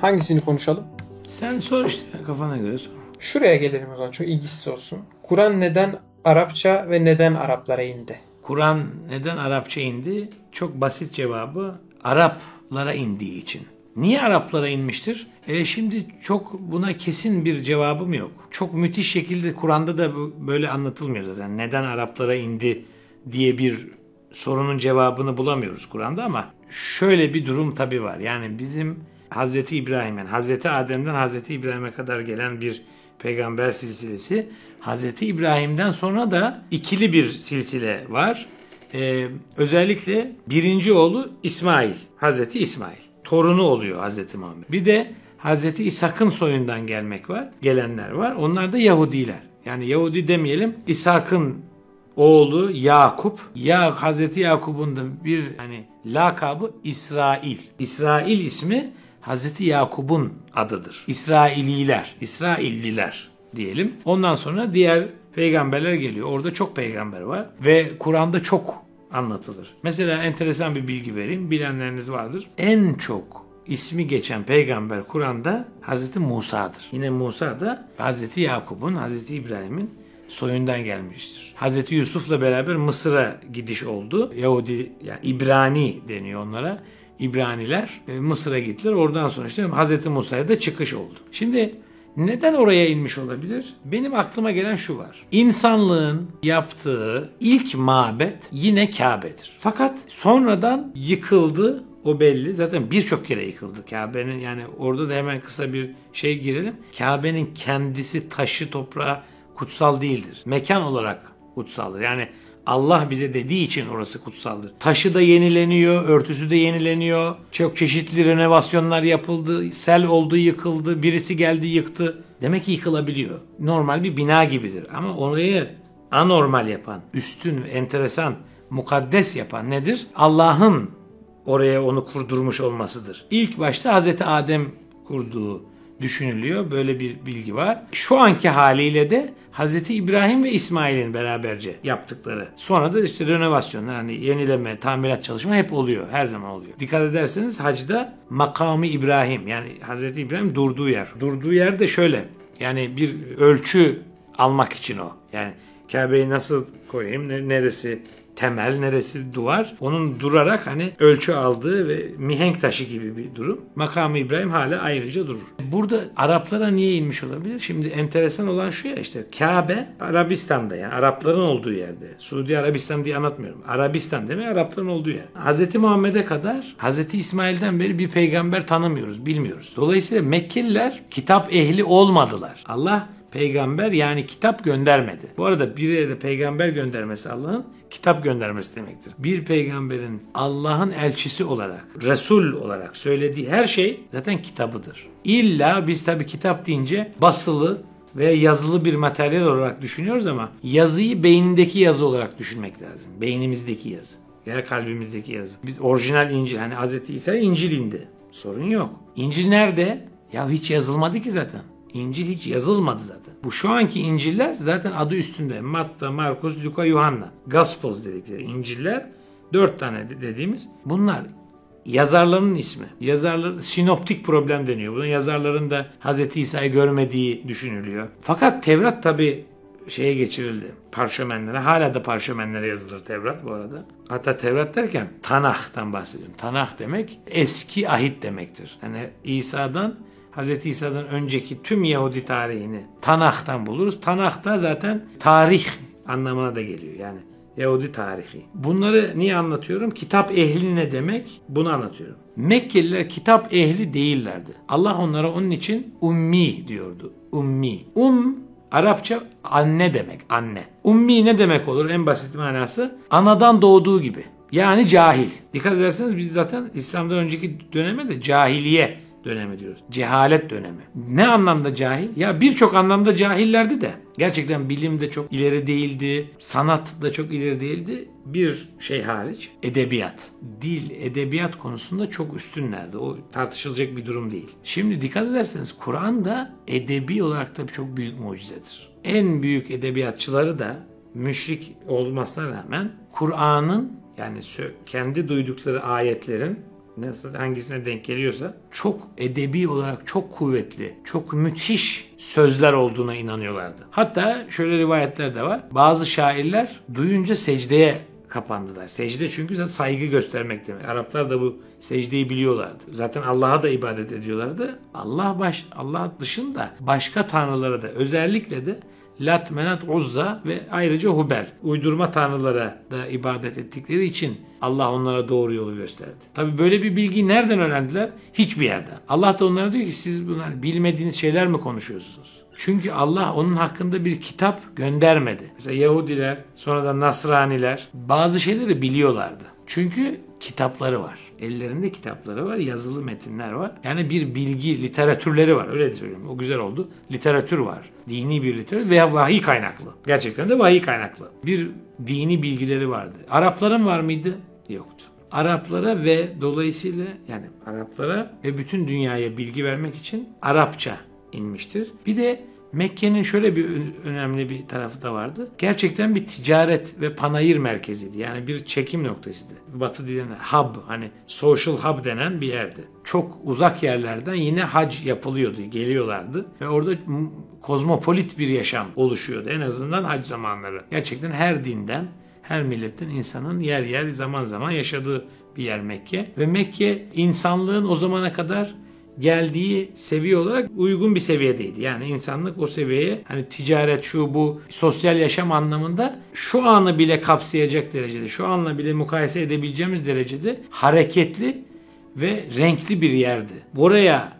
Hangisini konuşalım? Sen sor işte kafana göre sor. Şuraya gelelim o zaman çok ilgisiz olsun. Kur'an neden Arapça ve neden Araplara indi? Kur'an neden Arapça indi? Çok basit cevabı Araplara indiği için. Niye Araplara inmiştir? E şimdi çok buna kesin bir cevabım yok. Çok müthiş şekilde Kur'an'da da böyle anlatılmıyor zaten. Neden Araplara indi diye bir sorunun cevabını bulamıyoruz Kur'an'da ama şöyle bir durum tabii var. Yani bizim Hazreti İbrahim'in, Hazreti Adem'den Hazreti İbrahim'e kadar gelen bir peygamber silsilesi. Hazreti İbrahim'den sonra da ikili bir silsile var. Ee, özellikle birinci oğlu İsmail, Hazreti İsmail. Torunu oluyor Hazreti Muhammed. Bir de Hazreti İshak'ın soyundan gelmek var, gelenler var. Onlar da Yahudiler. Yani Yahudi demeyelim, İshak'ın oğlu Yakup. Ya Hazreti Yakup'un da bir hani lakabı İsrail. İsrail ismi Hazreti Yakup'un adıdır. İsraililer, İsrailliler diyelim. Ondan sonra diğer peygamberler geliyor. Orada çok peygamber var ve Kur'an'da çok anlatılır. Mesela enteresan bir bilgi vereyim. Bilenleriniz vardır. En çok ismi geçen peygamber Kur'an'da Hazreti Musa'dır. Yine Musa da Hazreti Yakup'un, Hazreti İbrahim'in soyundan gelmiştir. Hazreti Yusuf'la beraber Mısır'a gidiş oldu. Yahudi, yani İbrani deniyor onlara. İbraniler e, Mısır'a gittiler. Oradan sonra işte Hazreti Musa'ya da çıkış oldu. Şimdi neden oraya inmiş olabilir? Benim aklıma gelen şu var. İnsanlığın yaptığı ilk mabet yine Kabe'dir. Fakat sonradan yıkıldı o belli. Zaten birçok kere yıkıldı Kabe'nin yani orada da hemen kısa bir şey girelim. Kabe'nin kendisi taşı toprağı kutsal değildir. Mekan olarak kutsaldır. Yani Allah bize dediği için orası kutsaldır. Taşı da yenileniyor, örtüsü de yenileniyor. Çok çeşitli renovasyonlar yapıldı. Sel oldu, yıkıldı. Birisi geldi, yıktı. Demek ki yıkılabiliyor. Normal bir bina gibidir. Ama orayı anormal yapan, üstün, enteresan, mukaddes yapan nedir? Allah'ın oraya onu kurdurmuş olmasıdır. İlk başta Hazreti Adem kurduğu düşünülüyor. Böyle bir bilgi var. Şu anki haliyle de Hazreti İbrahim ve İsmail'in beraberce yaptıkları. Sonra da işte renovasyonlar hani yenileme, tamirat çalışma hep oluyor. Her zaman oluyor. Dikkat ederseniz hacda makamı İbrahim yani Hazreti İbrahim durduğu yer. Durduğu yer de şöyle. Yani bir ölçü almak için o. Yani Kabe'yi nasıl koyayım, ne- neresi temel, neresi duvar. Onun durarak hani ölçü aldığı ve mihenk taşı gibi bir durum. Makamı İbrahim hala ayrıca durur. Burada Araplara niye inmiş olabilir? Şimdi enteresan olan şu ya işte Kabe Arabistan'da yani Arapların olduğu yerde. Suudi Arabistan diye anlatmıyorum. Arabistan demek Arapların olduğu yer. Hz. Muhammed'e kadar Hz. İsmail'den beri bir peygamber tanımıyoruz, bilmiyoruz. Dolayısıyla Mekkeliler kitap ehli olmadılar. Allah peygamber yani kitap göndermedi. Bu arada bir yere peygamber göndermesi Allah'ın kitap göndermesi demektir. Bir peygamberin Allah'ın elçisi olarak, Resul olarak söylediği her şey zaten kitabıdır. İlla biz tabi kitap deyince basılı ve yazılı bir materyal olarak düşünüyoruz ama yazıyı beynindeki yazı olarak düşünmek lazım. Beynimizdeki yazı. Ya kalbimizdeki yazı. Biz orijinal İncil hani Hz. İsa İncil indi. Sorun yok. İncil nerede? Ya hiç yazılmadı ki zaten. İncil hiç yazılmadı zaten. Bu şu anki İncil'ler zaten adı üstünde. Matta, Markus, Luka, Yuhanna. Gospels dedikleri İncil'ler. Dört tane de- dediğimiz. Bunlar yazarların ismi. Yazarlar sinoptik problem deniyor. Bunun yazarların da Hz. İsa'yı görmediği düşünülüyor. Fakat Tevrat tabi şeye geçirildi. Parşömenlere. Hala da parşömenlere yazılır Tevrat bu arada. Hatta Tevrat derken Tanah'tan bahsediyorum. Tanah demek eski ahit demektir. Yani İsa'dan Hz. İsa'dan önceki tüm Yahudi tarihini Tanah'tan buluruz. Tanah da zaten tarih anlamına da geliyor. Yani Yahudi tarihi. Bunları niye anlatıyorum? Kitap ehli ne demek? Bunu anlatıyorum. Mekkeliler kitap ehli değillerdi. Allah onlara onun için ummi diyordu. Ummi. Um Arapça anne demek. Anne. Ummi ne demek olur? En basit manası anadan doğduğu gibi. Yani cahil. Dikkat ederseniz biz zaten İslam'dan önceki döneme de cahiliye dönemi diyoruz. Cehalet dönemi. Ne anlamda cahil? Ya birçok anlamda cahillerdi de. Gerçekten bilim de çok ileri değildi. Sanat da çok ileri değildi. Bir şey hariç edebiyat. Dil, edebiyat konusunda çok üstünlerdi. O tartışılacak bir durum değil. Şimdi dikkat ederseniz Kur'an da edebi olarak da çok büyük mucizedir. En büyük edebiyatçıları da müşrik olmasına rağmen Kur'an'ın yani kendi duydukları ayetlerin nasıl hangisine denk geliyorsa çok edebi olarak çok kuvvetli, çok müthiş sözler olduğuna inanıyorlardı. Hatta şöyle rivayetler de var. Bazı şairler duyunca secdeye kapandılar. Secde çünkü zaten saygı göstermek demek. Araplar da bu secdeyi biliyorlardı. Zaten Allah'a da ibadet ediyorlardı. Allah baş Allah dışında başka tanrılara da özellikle de Lat, Menat, Uzza ve ayrıca Hubel. Uydurma tanrılara da ibadet ettikleri için Allah onlara doğru yolu gösterdi. Tabi böyle bir bilgiyi nereden öğrendiler? Hiçbir yerden. Allah da onlara diyor ki siz bunlar bilmediğiniz şeyler mi konuşuyorsunuz? Çünkü Allah onun hakkında bir kitap göndermedi. Mesela Yahudiler, sonra da Nasraniler bazı şeyleri biliyorlardı. Çünkü kitapları var. Ellerinde kitapları var, yazılı metinler var. Yani bir bilgi, literatürleri var. Öyle söyleyeyim. O güzel oldu. Literatür var. Dini bir literatür veya vahiy kaynaklı. Gerçekten de vahiy kaynaklı. Bir dini bilgileri vardı. Arapların var mıydı? Yoktu. Araplara ve dolayısıyla yani Araplara ve bütün dünyaya bilgi vermek için Arapça inmiştir. Bir de Mekke'nin şöyle bir önemli bir tarafı da vardı. Gerçekten bir ticaret ve panayır merkeziydi. Yani bir çekim noktasıydı. Batı dilinde hub hani social hub denen bir yerdi. Çok uzak yerlerden yine hac yapılıyordu, geliyorlardı ve orada kozmopolit bir yaşam oluşuyordu en azından hac zamanları. Gerçekten her dinden her milletten insanın yer yer zaman zaman yaşadığı bir yer Mekke. Ve Mekke insanlığın o zamana kadar geldiği seviye olarak uygun bir seviyedeydi. Yani insanlık o seviyeye hani ticaret şu bu sosyal yaşam anlamında şu anı bile kapsayacak derecede, şu anla bile mukayese edebileceğimiz derecede hareketli ve renkli bir yerdi. Buraya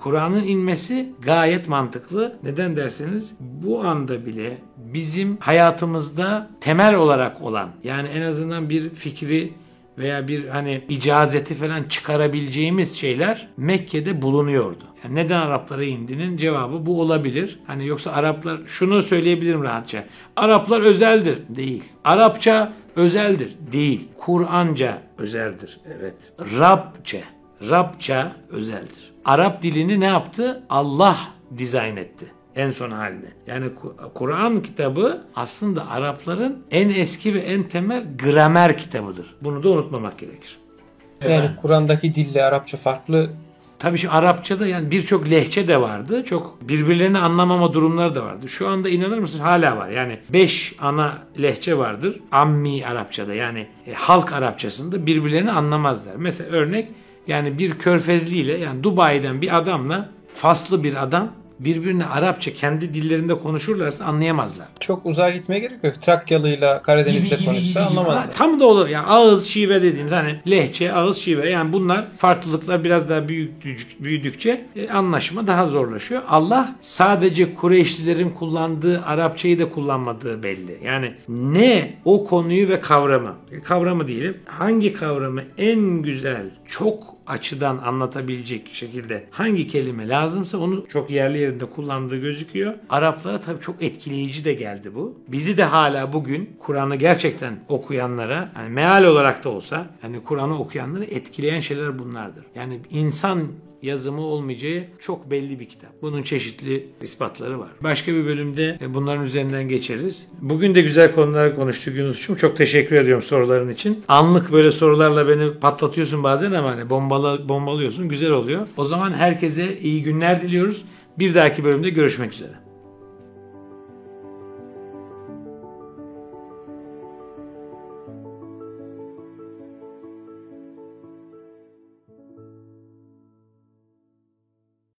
Kur'an'ın inmesi gayet mantıklı. Neden derseniz bu anda bile bizim hayatımızda temel olarak olan yani en azından bir fikri veya bir hani icazeti falan çıkarabileceğimiz şeyler Mekke'de bulunuyordu. Yani neden Araplara indinin cevabı bu olabilir. Hani yoksa Araplar şunu söyleyebilirim rahatça. Araplar özeldir. Değil. Arapça özeldir. Değil. Kur'anca özeldir. Evet. Rabçe. Rabça özeldir. Arap dilini ne yaptı? Allah dizayn etti en son halde. Yani Kur'an kitabı aslında Arapların en eski ve en temel gramer kitabıdır. Bunu da unutmamak gerekir. Yani Kur'an'daki dille Arapça farklı Tabii şu Arapçada yani birçok lehçe de vardı. Çok birbirlerini anlamama durumları da vardı. Şu anda inanır mısın hala var. Yani 5 ana lehçe vardır. Ammi Arapçada yani e, halk Arapçasında birbirlerini anlamazlar. Mesela örnek yani bir körfezliyle yani Dubai'den bir adamla Faslı bir adam birbirine Arapça kendi dillerinde konuşurlarsa anlayamazlar. Çok uzağa gitmeye gerek yok. Trakyalıyla Karadeniz'de konuşsa anlamazlar. Tam da olur. Yani ağız şive dediğimiz hani lehçe, ağız şive yani bunlar farklılıklar biraz daha büyüdükçe, büyüdükçe e, anlaşma daha zorlaşıyor. Allah sadece Kureyşlilerin kullandığı Arapçayı da kullanmadığı belli. Yani ne o konuyu ve kavramı, e, kavramı diyelim hangi kavramı en güzel, çok açıdan anlatabilecek şekilde hangi kelime lazımsa onu çok yerli yerinde kullandığı gözüküyor. Araplara tabii çok etkileyici de geldi bu. Bizi de hala bugün Kur'an'ı gerçekten okuyanlara yani meal olarak da olsa yani Kur'an'ı okuyanları etkileyen şeyler bunlardır. Yani insan yazımı olmayacağı çok belli bir kitap. Bunun çeşitli ispatları var. Başka bir bölümde bunların üzerinden geçeriz. Bugün de güzel konular konuştuk Yunus'cum. Çok teşekkür ediyorum soruların için. Anlık böyle sorularla beni patlatıyorsun bazen ama hani bombala, bombalıyorsun. Güzel oluyor. O zaman herkese iyi günler diliyoruz. Bir dahaki bölümde görüşmek üzere.